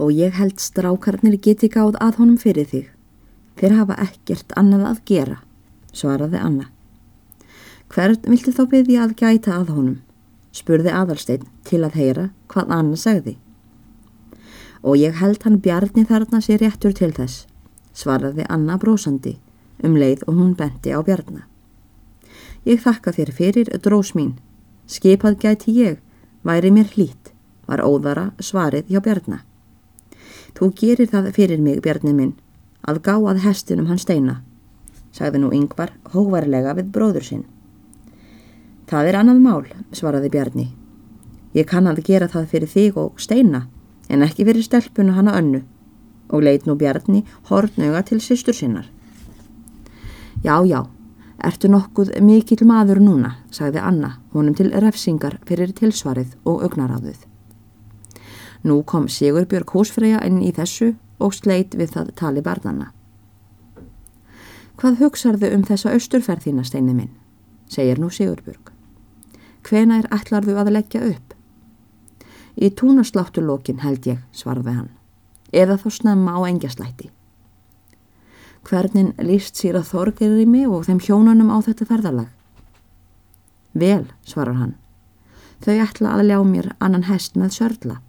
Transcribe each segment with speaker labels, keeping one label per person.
Speaker 1: og ég held strákarnir geti gáð að honum fyrir þig. Þeir hafa ekkert annað að gera, svaraði Anna. Hvern vilti þá byggja að gæta að honum? spurði aðalstein til að heyra hvað Anna segði. Og ég held hann bjarni þarna sér réttur til þess, svaraði Anna brósandi um leið og hún benti á bjarna. Ég þakka þér fyrir drós mín, skipað gæti ég, væri mér hlít, var óðara svarið hjá bjarna. Þú gerir það fyrir mig, Bjarni minn, að gá að hestinum hann steina, sagði nú yngvar hóvarlega við bróður sinn. Það er annað mál, svaraði Bjarni. Ég kann að gera það fyrir þig og steina, en ekki fyrir stelpuna hana önnu, og leit nú Bjarni hortnöga til sýstur sinnar. Já, já, ertu nokkuð mikill maður núna, sagði Anna, honum til refsingar fyrir tilsvarið og augnaráðuð. Nú kom Sigurbjörg húsfreyja inn í þessu og sleit við það tali barnanna. Hvað hugsaðu um þessa austurferðina, steini minn? segir nú Sigurbjörg. Hvena er ætlarðu að leggja upp? Í túnasláttulokin held ég, svarði hann, eða þá snemma á engjaslætti. Hvernig líst sér að þorgir í mig og þeim hjónunum á þetta ferðarlag? Vel, svarar hann, þau ætla að ljá mér annan hest með sörla.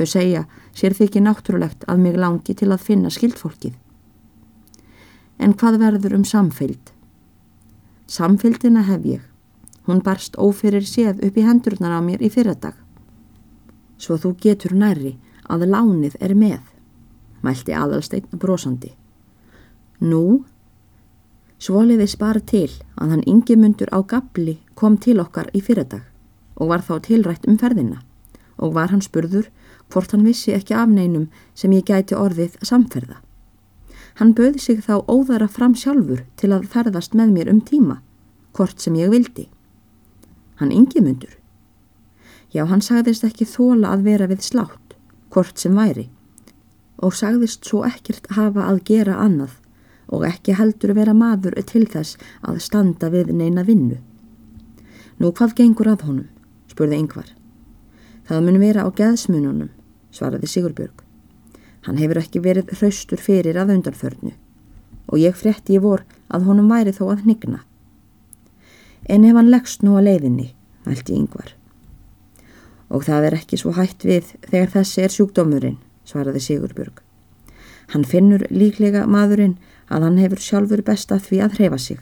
Speaker 1: Þau segja, sér þykir náttúrulegt að mig langi til að finna skildfólkið. En hvað verður um samfylgd? Samfylgdina hef ég. Hún barst ófyrir séð upp í hendurnar á mér í fyrradag. Svo þú getur nærri að lánið er með, mælti aðalsteinn brosandi. Nú, svoliðis bara til að hann yngi mundur á gabli kom til okkar í fyrradag og var þá tilrætt um ferðina og var hann spurður hvort hann vissi ekki af neinum sem ég gæti orðið samferða. Hann böði sig þá óðara fram sjálfur til að ferðast með mér um tíma, hvort sem ég vildi. Hann yngi mundur. Já, hann sagðist ekki þóla að vera við slátt, hvort sem væri, og sagðist svo ekkert hafa að gera annað og ekki heldur vera maður til þess að standa við neina vinnu. Nú hvað gengur að honum, spurði yngvar. Það mun vera á geðsmununum, svaraði Sigurbjörg. Hann hefur ekki verið hraustur fyrir að undanförnu og ég frétti í vor að honum væri þó að hnigna. En ef hann leggst nú að leiðinni, mælti yngvar. Og það er ekki svo hætt við þegar þessi er sjúkdómurinn, svaraði Sigurbjörg. Hann finnur líklega maðurinn að hann hefur sjálfur best að því að hrefa sig.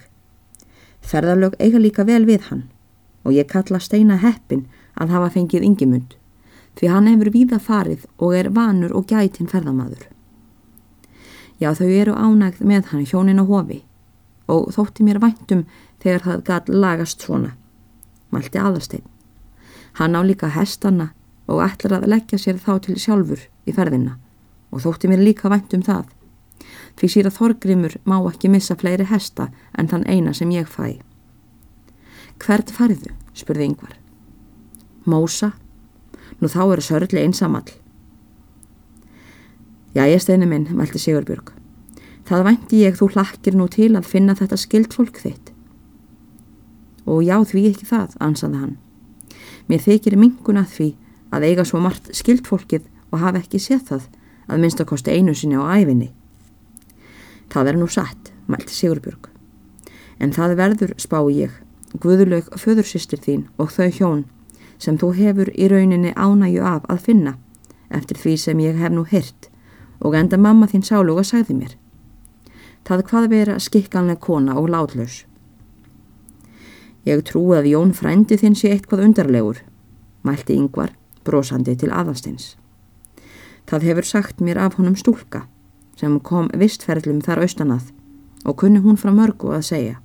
Speaker 1: Ferðarlög eiga líka vel við hann og ég kalla steina heppin að hafa fengið yngimund því hann hefur víða farið og er vanur og gætinn ferðamadur. Já, þau eru ánægð með hann hjónin og hofi og þótti mér væntum þegar það gæt lagast svona, mælti aðarstein. Hann á líka hestana og ætlar að leggja sér þá til sjálfur í ferðina og þótti mér líka væntum það. Því síra Þorgrimur má ekki missa fleiri hesta en þann eina sem ég fæ. Hvert færðu? spurði yngvar. Mósa Nú þá eru sörli einsamall. Ég steinu minn, velti Sigurbjörg. Það vænti ég þú hlakkir nú til að finna þetta skild fólk þitt. Og já, því ekki það, ansaði hann. Mér þykir mingun að því að eiga svo margt skild fólkið og hafa ekki séð það að minnst að kosti einu sinni á æfinni. Það er nú satt, mælti Sigurbjörg. En það verður, spá ég, Guðulaug föðursýstir þín og þau hjón sem þú hefur í rauninni ánægju af að finna eftir því sem ég hef nú hyrt og enda mamma þín sáluga sagði mér. Það hvað vera skikkanlega kona og látlaus. Ég trú að Jón frændi þinn sé eitthvað undarlegur, mælti yngvar, brosandi til aðalstins. Það hefur sagt mér af honum stúlka sem kom vistferðlum þar austanað og kunni hún frá mörgu að segja.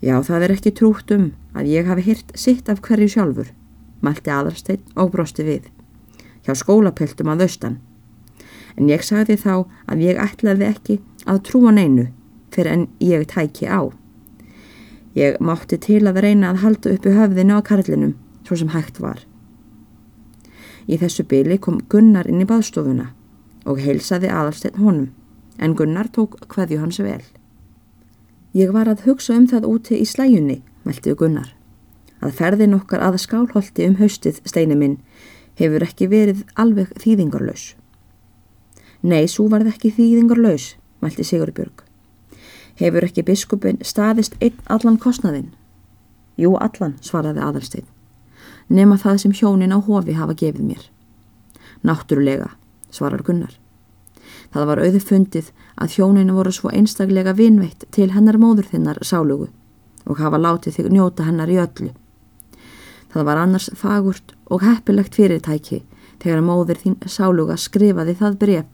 Speaker 1: Já, það er ekki trútt um að ég hafi hirt sitt af hverju sjálfur, mælti aðarsteinn og brosti við, hjá skólapeltum að austan. En ég sagði þá að ég ætlaði ekki að trúa neinu fyrir en ég tæki á. Ég mátti til að reyna að halda uppi höfðinu á karlinum, svo sem hægt var. Í þessu byli kom Gunnar inn í baðstofuna og heilsaði aðarsteinn honum, en Gunnar tók hvaðju hans vel. Ég var að hugsa um það úti í slæjunni, meldiðu Gunnar. Að ferðin okkar að skálholti um haustið, steini minn, hefur ekki verið alveg þýðingarlaus. Nei, svo varð ekki þýðingarlaus, mælti Sigurbjörg. Hefur ekki biskupin staðist einn allan kostnaðinn? Jú, allan, svaraði aðalsteinn. Nema það sem hjónin á hofi hafa gefið mér. Náttúrulega, svarar Gunnar. Það var auði fundið að hjóninu voru svo einstaklega vinveitt til hennar móður þinnar sálugu og hafa látið þig njóta hennar í öllu. Það var annars fagurt og heppilegt fyrirtæki þegar móður þín sáluga skrifaði það bref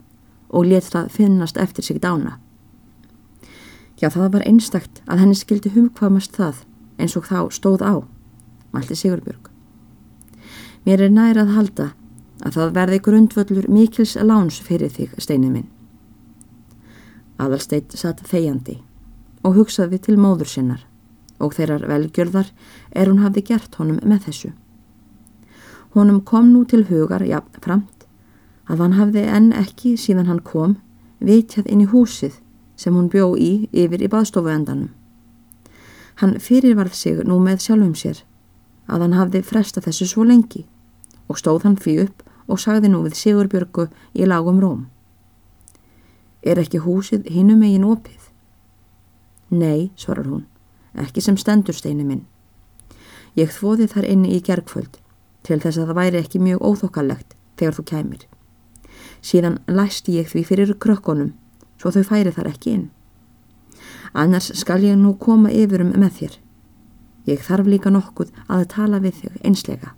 Speaker 1: og let það finnast eftir sig dána. Já, það var einstakt að henni skildi humkvamast það eins og þá stóð á, mælti Sigurbjörg. Mér er nær að halda að það verði grundvöllur mikils láns fyrir þig, steinið minn. Aðalsteit satt þegjandi og hugsaði til móður sinnar og þeirrar velgjörðar er hún hafði gert honum með þessu. Honum kom nú til hugar, já, framt, að hann hafði enn ekki síðan hann kom vitjað inn í húsið sem hún bjó í yfir í baðstofu endanum. Hann fyrirvarð sig nú með sjálfum sér að hann hafði fresta þessu svo lengi og stóð hann fyrir upp og sagði nú við Sigurbjörgu í lagum róm. Er ekki húsið hinum megin opið? Nei, svarar hún, ekki sem stendur steinu minn. Ég þvoði þar inni í gergföld til þess að það væri ekki mjög óþokkalegt þegar þú kæmir. Síðan læsti ég því fyrir krökkunum svo þau færi þar ekki inn. Annars skal ég nú koma yfirum með þér. Ég þarf líka nokkuð að tala við þig einslega.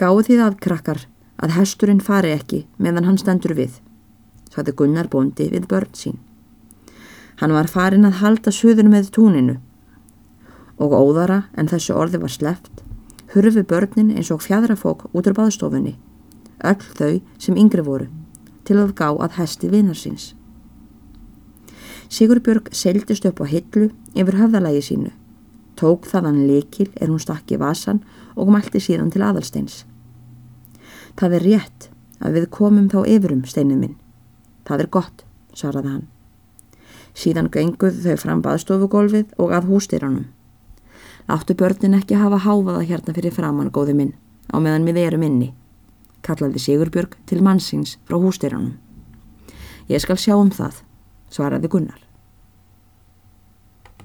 Speaker 1: Gáðu því að krakkar að hesturinn fari ekki meðan hann stendur við saði Gunnar bóndi við börn sín. Hann var farin að halda suður með túninu og óðara en þessu orði var sleft, hurfi börnin eins og fjadrafók út úr baðstofunni, öll þau sem yngri voru, til að gá að hesti vinar síns. Sigurbjörg seildist upp á hillu yfir höfðalagi sínu, tók þaðan lekil er hún stakk í vasan og mælti síðan til aðalsteins. Það er rétt að við komum þá yfirum, steinið minn. Það er gott, svaraði hann. Síðan genguð þau fram baðstofugólfið og að hústýranum. Láttu börnin ekki hafa háfaða hérna fyrir framann, góði minn, á meðan við erum inni, kallaði Sigurbjörg til mannsins frá hústýranum. Ég skal sjá um það, svaraði Gunnar.